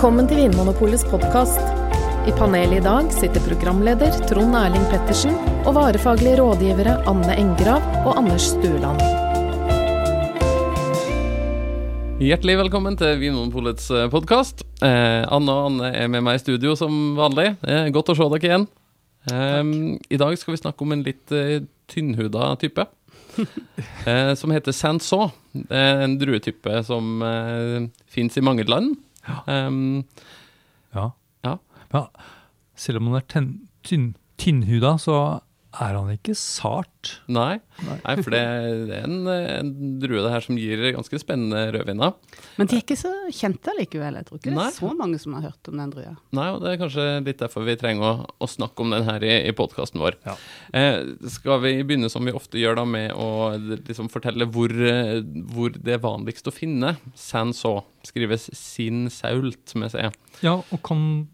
Velkommen til Vinmonopolets podkast. I panelet i dag sitter programleder Trond Erling Pettersen og varefaglige rådgivere Anne Engrav og Anders Stueland. Hjertelig velkommen til Vinmonopolets podkast. Eh, Anne og Anne er med meg i studio som vanlig. Eh, godt å se dere igjen. Eh, I dag skal vi snakke om en litt eh, tynnhuda type. eh, som heter Sanson. Det en druetype som eh, fins i mange land. Um, Ja. Ja. Selv om man er tynnhuda, så er han ikke sart. nei. nei, for det det er en, en drue det her som gir ganske spennende rødvin. Men de er ikke så kjente likevel. Jeg tror ikke det er så mange som har hørt om den drua. Nei, og det er kanskje litt derfor vi trenger å, å snakke om den her i, i podkasten vår. Ja. Eh, skal vi begynne som vi ofte gjør da, med å liksom fortelle hvor, hvor det er vanligst å finne Sanso. Skrives sin sault med C. Ja, og kan,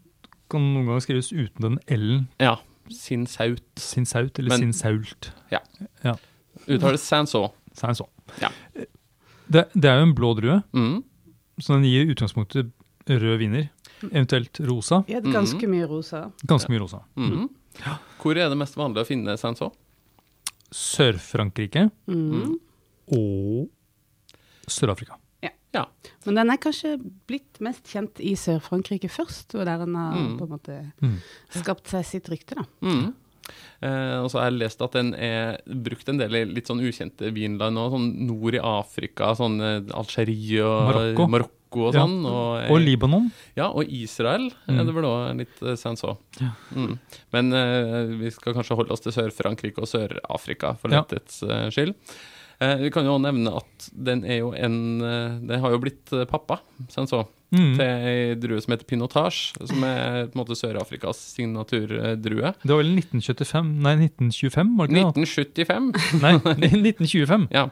kan noen ganger skrives uten den L-en. Ja, sin saut. Eller Men- Sinsault. Ja. ja. Uttales det sånn. Ja. Det, det er jo en blå drue, Mm. så den gir utgangspunktet rød viner. Eventuelt rosa. Ja, ganske mm. mye rosa. Ganske mye rosa. Mhm. Hvor er det mest vanlig å finne Sanso? Sør-Frankrike Mhm. og Sør-Afrika. Ja. Men den er kanskje blitt mest kjent i Sør-Frankrike først, og der den har Mm. på en måte Mm. skapt seg sitt rykte, da. Mm. Eh, og så har jeg lest at den er brukt en del i litt sånn ukjente vinland òg, sånn nord i Afrika, sånn eh, Algerie og Marokko. Marokko og Ja. sånn. Og, Og Libanon. Ja, og Israel Mm. er det vel òg litt uh, sens òg. Ja. Mm. Men eh, vi skal kanskje holde oss til Sør-Frankrike og Sør-Afrika for Ja. lettets eh, skyld. Eh, vi kan jo nevne at den er jo en eh, Den har jo blitt eh, pappa, senså, Mm. til ei drue som heter pinotage, som er på en måte Sør-Afrikas signaturdrue. Det var vel 1975 Nei, 1925, var det ikke 1975. Nei, 1925. Ja.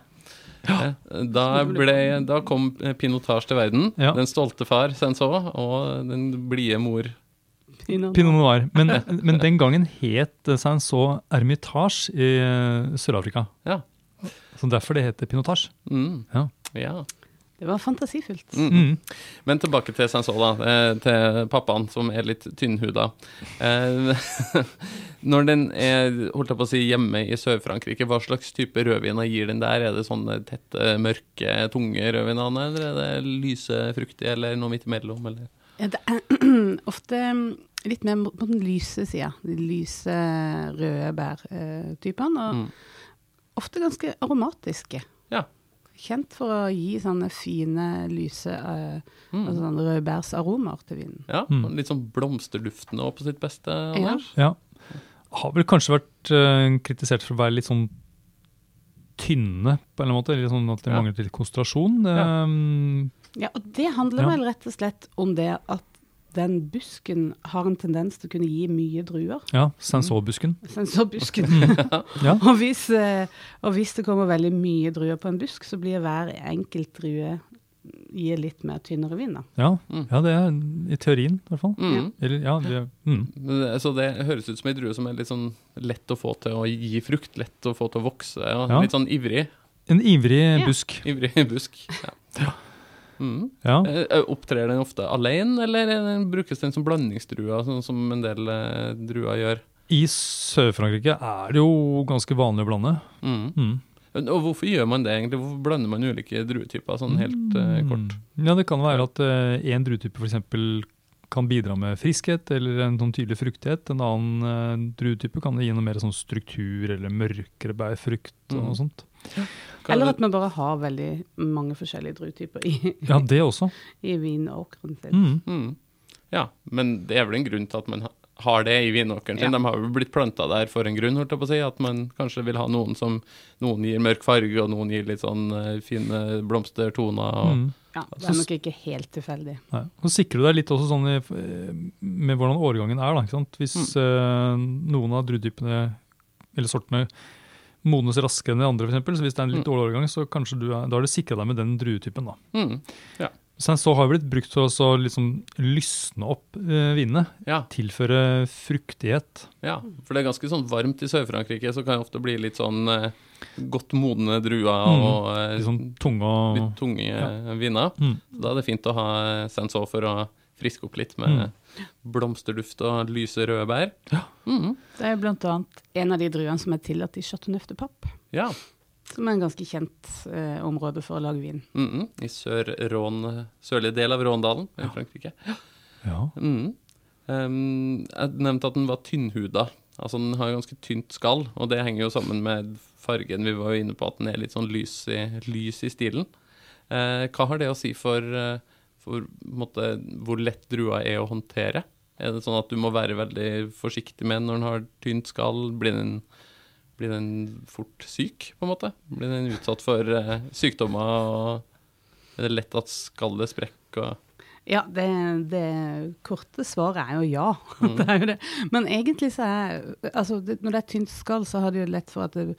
Da, ble, da kom Pinotage til verden. Ja. Den stolte far, senso, og den blide mor. Pinot Noir. Men, men den gangen het Saint-Saul Hermitage i Sør-Afrika. Ja. Så derfor det heter Pinotage. Mm. Ja. ja. Det var fantasifullt. Mm. Mm. Men tilbake til Senså, da. eh, Til pappaen, som er litt tynnhuda. Eh, Når den er holdt jeg på å si, hjemme i Sør-Frankrike, hva slags type rødviner gir den der? Er det sånne tette, mørke, tunge rødvinene, eller er det lyse, fruktige, eller noe midt imellom? Eller? Ja, det er ofte mm, litt mer på den lyse sida. De lyse røde bærtypene. Og Mm. Ofte ganske aromatiske. Ja. Kjent for å gi sånne fine, lyse uh, Mm. altså rødbærsaromaer til vinen. Ja, Mm. Litt sånn blomsterduftende og på sitt beste, Anders? Ja. Har vel kanskje vært uh, kritisert for å være litt sånn tynne, på en eller annen måte. Eller sånn at det Ja. mangler litt konsentrasjon. Ja. Um, Ja, og det handler Ja. vel rett og slett om det at den busken har en tendens til å kunne gi mye druer. ja, Saint-Saul-busken. Sensorbusken. Ja. og, hvis, eh, og hvis det kommer veldig mye druer på en busk, så blir hver enkelt drue gir litt mer tynnere vin. da. Ja, Mm. ja, det er i teorien i hvert fall. Mm. Eller, ja, det, mm. Så det høres ut som ei drue som er litt sånn lett å få til å gi frukt, lett å få til å vokse. Ja. Ja. Litt sånn ivrig. En ivrig Ja. busk. Ivrig busk. Ja. Mm. Ja. Eh, eh, Opptrer den ofte alene, eller er brukes den som blandingsdrua, sånn som en del eh, druer gjør? I Sør-Frankrike er det jo ganske vanlig å blande. Mm. Mm. Og hvorfor gjør man det egentlig? Hvorfor blander man ulike druetyper sånn helt eh, kort? Ja, det kan være at én druetype f.eks. kan bidra med friskhet eller en sånn tydelig fruktighet. En annen uh, druetype kan gi noe mer sånn struktur eller mørkere bærfrukt og Mm. noe sånt. Kan Eller at man bare har veldig mange forskjellige druetyper i, Ja, det også. i vinåkeren sin. Mm. Mm. Ja, men det er vel en grunn til at man har det i vinåkeren sin. Ja. De har jo blitt planta der for en grunn, holdt jeg på å si. At man kanskje vil ha noen som Noen gir mørk farge, og noen gir litt sånn eh, fine blomstertoner. Og, Mm. Ja, det er nok ikke helt tilfeldig. Nei. Så sikrer du deg litt også sånn i, med hvordan årgangen er. Da, ikke sant? Hvis eh, noen av druetypene eller sortene modnes raskere enn de andre, f.eks. Så hvis det er en litt Mm. dårlig årgang, så kanskje du er, da har du sikra deg med den druetypen. da. Mm. Sanson har det blitt brukt for å liksom lysne opp eh, vinene. Ja, Tilføre fruktighet. ja, for det er ganske sånn varmt i Sør-Frankrike, så kan det ofte bli litt sånn eh, godt modne druer Mm, og eh, Litt sånn tunge litt tunge ja. viner. Mm. Da er det fint å ha sensor for å friske opp litt med blomsterduft og lyse røde bær. Mm. Det er annet en av de druene som er tillatt i Chateauneuf-de-Papp. Ja. Som er en ganske kjent eh, område for å lage vin. Mm I sør-Rån, sørlige del av Råndalen i Frankrike. Ja. Mm. Um, jeg nevnte at den var tynnhuda. Altså Den har ganske tynt skall, og det henger jo sammen med fargen. Vi var jo inne på at den er litt sånn lys i, lys i stilen. Uh, hva har det å si for, eh, for måte, hvor lett drua er å håndtere? Er det sånn at du må være veldig forsiktig med den når den har tynt skall? Blir den, blir den fort syk, på en måte? Blir den utsatt for eh, sykdommer? Og er det lett at skallet sprekker? Og Ja, det, det korte svaret er jo ja. det er jo det. Men egentlig så er altså, det, Når det er tynt skall, så har det jo lett for at det,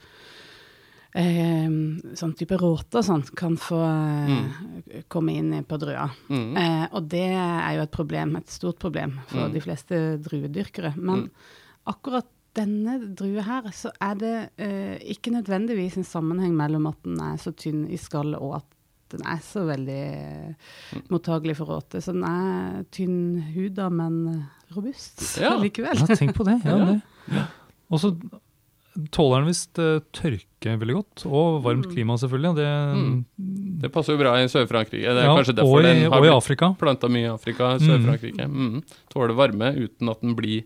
eh, sånn type råte og sånt kan få eh, komme inn på drua. Mm. Eh, og det er jo et problem, et stort problem for Mm. de fleste druedyrkere. Men akkurat denne drua her, så er det eh, ikke nødvendigvis en sammenheng mellom at den er så tynn i skallet og at den er så veldig eh, mottagelig for råte. Så den er tynnhuda, men robust Ja. likevel. Ja, tenk på det. Ja, Ja. det. Og så tåler den visst eh, tørke veldig godt, og varmt Mm. klima selvfølgelig. Det, Mm. Det passer jo bra i Sør-Frankrike. Det er ja, kanskje derfor i, den har blitt Afrika. planta mye i Afrika. Sør-Frankrike. Mm. Tåler varme uten at den blir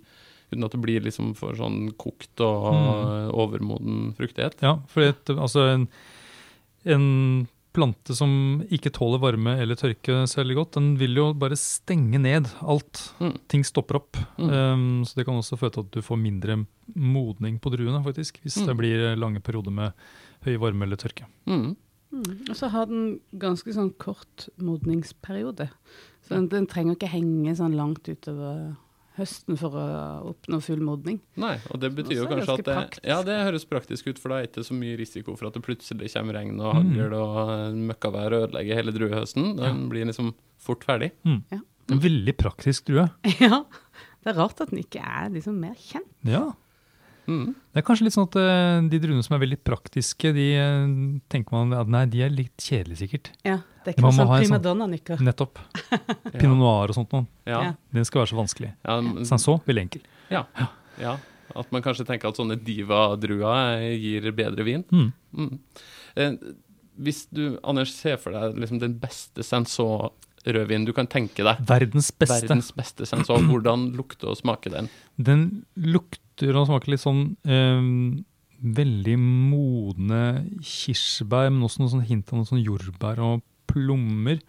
Uten at det blir liksom for sånn kokt og Mm. overmoden fruktighet. Ja, for et, altså en, en plante som ikke tåler varme eller tørke særlig godt, den vil jo bare stenge ned alt. Mm. Ting stopper opp. Mm. Um, så det kan også føre til at du får mindre modning på druene, faktisk, hvis Mm. det blir lange perioder med høy varme eller tørke. Mm. Mm. Og så har den ganske sånn kort modningsperiode. Så den, den trenger ikke henge sånn langt utover høsten for å oppnå full modning. Nei, og det betyr jo kanskje at det, ja, det høres praktisk ut, for da er det ikke så mye risiko for at det plutselig kommer regn og Mm. hagl og møkkavær og ødelegger hele druehøsten. Den blir liksom fort ferdig. Mm. Ja. En veldig praktisk drue. Ja, det er rart at den ikke er liksom mer kjent. Ja. Mm. Det er kanskje litt sånn at eh, de druene som er veldig praktiske, de eh, tenker man at nei, de er litt kjedelige sikkert. Ja, det er ikke Man sånn prima sånn- primadonna-nykker. Nettopp. Ja. Pinot noir og sånt noe. Ja. Den skal være så vanskelig. Ja, men- så veldig enkel. ja. ja. At man kanskje tenker at sånne diva-druer gir bedre vin. Mm. Mm. Eh, hvis du, Anders, ser for deg liksom den beste Sanson-rødvinen du kan tenke deg, Verdens beste. verdens beste sensor. hvordan lukter og smaker den? Den lukter og smaker litt sånn eh, veldig modne kirsebær, men også noen sånn hint av noen sånn jordbær og plommer.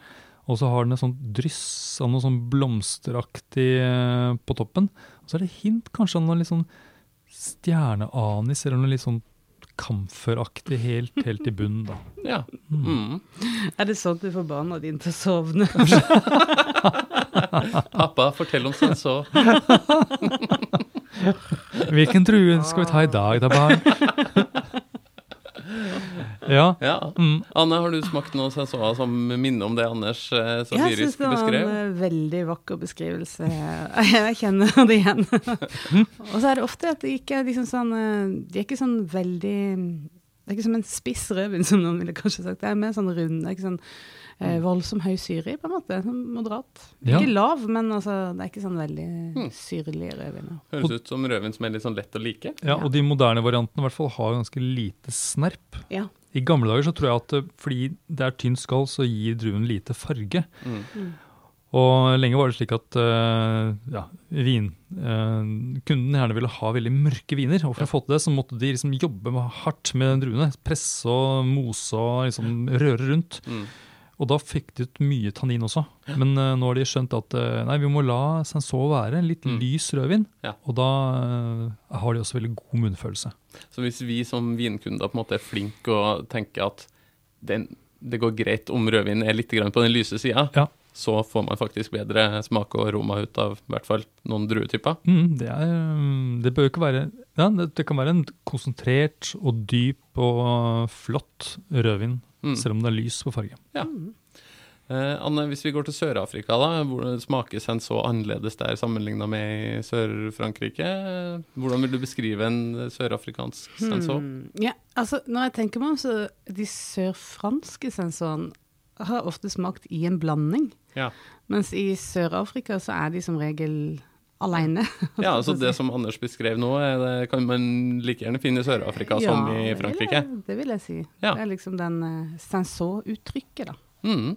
Og så har den et sånt dryss av noe sånn blomsteraktig eh, på toppen. Og så er det hint kanskje av noe litt sånn stjerneanis, eller noe litt sånn kamferaktig helt, helt i bunnen, da. Ja. Mm. Er det sånn du får barna dine til å sovne? Pappa, fortell om sånn så. Hvilken drue skal vi ta i dag, da, barn? Ja. Ja. Mm. Anne, har du smakt noe Sanson som minner om det Anders eh, beskrev? Jeg syns det var en eh, veldig vakker beskrivelse. Jeg kjenner det igjen. Og så er det ofte at det ikke er liksom sånn det De er ikke sånn veldig Det er ikke som en spiss rødvin, som noen ville kanskje sagt. Det er mer sånn rund. Det er ikke sånn eh, voldsom høy syre i, på en måte. Sånn moderat. Ja. Ikke lav, men altså, det er ikke sånn veldig Mm. syrlig rødvin. Høres ut som rødvin som er litt sånn lett å like. ja, og de moderne variantene i hvert fall har ganske lite snerp. Ja. I gamle dager så tror jeg at eh, fordi det er tynt skall, så gir druen lite farge. Mm. Og lenge var det slik at uh, ja, vin, uh, kunden gjerne ville ha veldig mørke viner. Og for å få til det, så måtte de liksom jobbe hardt med druene. Presse og mose og liksom røre rundt. Mm. Og da fikk de ut mye tannin også. Men uh, nå har de skjønt at uh, nei, vi må la sensor være en litt Mm. lys rødvin. Ja. Og da uh, har de også veldig god munnfølelse. Så hvis vi som vinkunder på en måte er flinke og tenker at den, det går greit om rødvin er litt grann på den lyse sida, Ja. Så får man faktisk bedre smak og aroma ut av i hvert fall noen druetyper. Mm, det, er, mm, det bør jo ikke være ja, det, det kan være en konsentrert og dyp og flott rødvin, Mm. selv om det er lys på farge. Ja. Eh, Anne, hvis vi går til Sør-Afrika, da, hvor smakes en så annerledes der sammenligna med i Sør-Frankrike? Hvordan vil du beskrive en sørafrikansk sensor? Hmm. Ja, altså når jeg tenker meg om, så de sørfranske sensorene har ofte smakt i en blanding. Ja. Mens i Sør-Afrika så er de som regel aleine. ja, altså det som Anders beskrev nå, er det kan man like gjerne finne i Sør-Afrika som i Frankrike? Det vil jeg, det vil jeg si. Ja. Det er liksom den uh, sensor-uttrykket, da. Mm.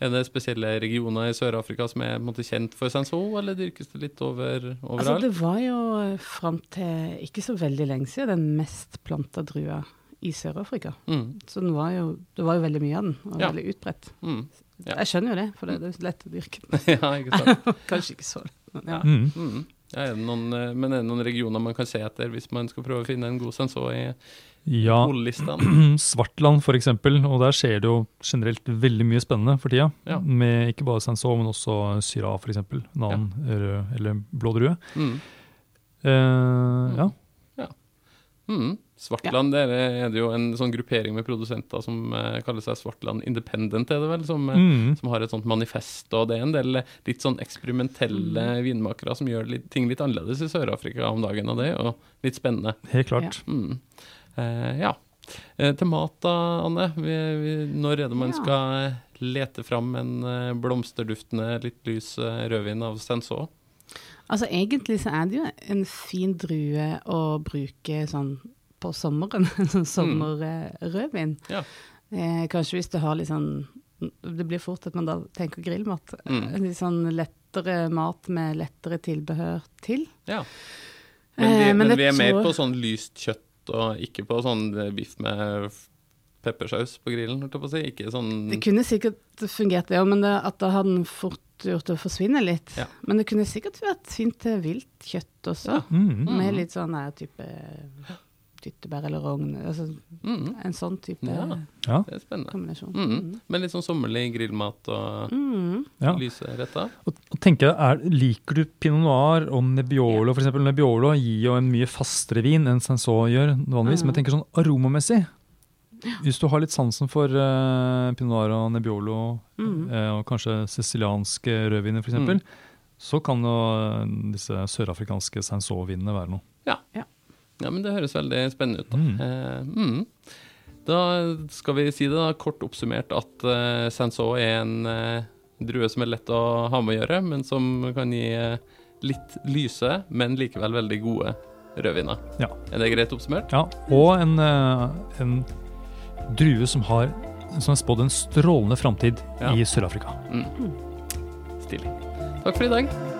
Er det spesielle regioner i Sør-Afrika som er måte, kjent for sensor, eller dyrkes det litt over, Altså, det var jo eh, fram til ikke så veldig lenge siden den mest planta drua i Sør-Afrika. mm. Så den var jo, det var jo veldig mye av den, og Ja. veldig utbredt. Mm. Ja. Jeg skjønner jo det, for det, det er jo lett å dyrke den. ja, ikke sant. Kanskje ikke så lett, men ja. Mm. Mm. Ja, er det noen, eh, men er det noen regioner man kan se etter hvis man skal prøve å finne en god sensor i Ja? Svartland eksempel, og der skjer det jo generelt veldig mye spennende for tida. Ja. Med ikke bare sensor, men også syra eksempel. En annen rød eller blå drue. Mm. Eh, ja. Mm. Svartland, der er det jo en sånn gruppering med produsenter som uh, kaller seg Svartland Independent, er det vel? Som, eh, Mm. som har et sånt manifest, og det er en del eh, litt sånn eksperimentelle vinmakere som gjør litt, ting litt annerledes i Sør-Afrika om dagen, og det er jo litt spennende. Helt klart. Mm. Uh, ja. Uh, til mat da, Anne. Vi, vi, når er det man Ja. skal lete fram en blomsterduftende, litt lys rødvin av Sensor? Altså egentlig så er det jo en fin drue å bruke sånn på sommeren, sånn sommerrødvin. Ja. Eh, kanskje hvis du har litt sånn Det blir fort at man da tenker grillmat. Mm. Eh, Litt sånn lettere mat med lettere tilbehør til. Ja. Men, vi, Eh, men men vi er mer på sånn lyst kjøtt, og ikke på sånn eh, biff med peppersaus på grillen, holdt jeg på å si. Ikke sånn Det kunne sikkert fungert, det òg, men det, at da hadde den fort gjort det forsvinne litt. Ja. Men det kunne sikkert vært fint til vilt kjøtt også. Ja. Mm. Med litt sånn der type tyttebær eller rogn. Altså mm, en sånn type Ja. Ja. Det er spennende. kombinasjon. Mm. Men litt sånn sommerlig grillmat og Mm. ja. lyse retter. Og, og tenker jeg, er, Liker du pinot noir og nebbiolo? For eksempel, nebbiolo gir jo en mye fastere vin enn Sanso gjør vanligvis. Men jeg tenker sånn aromamessig. Hvis du har litt sansen for uh, pinot noir og nebbiolo, Mm. eh, og kanskje sicilianske rødviner f.eks., Mm. så kan jo uh, disse sørafrikanske Sanso-vinene være noe. Ja. Ja, men det høres veldig spennende ut. Da. Mm. Eh, mm. Da skal vi si det da, kort oppsummert at uh, Sanso er en uh, drue som er lett å ha med å gjøre, men som kan gi uh, litt lyse, men likevel veldig gode rødviner. Ja. Er det greit oppsummert? Ja, og en, en drue som har som er spådd en strålende framtid Ja. i Sør-Afrika. Mm. Stilig. Takk for i dag.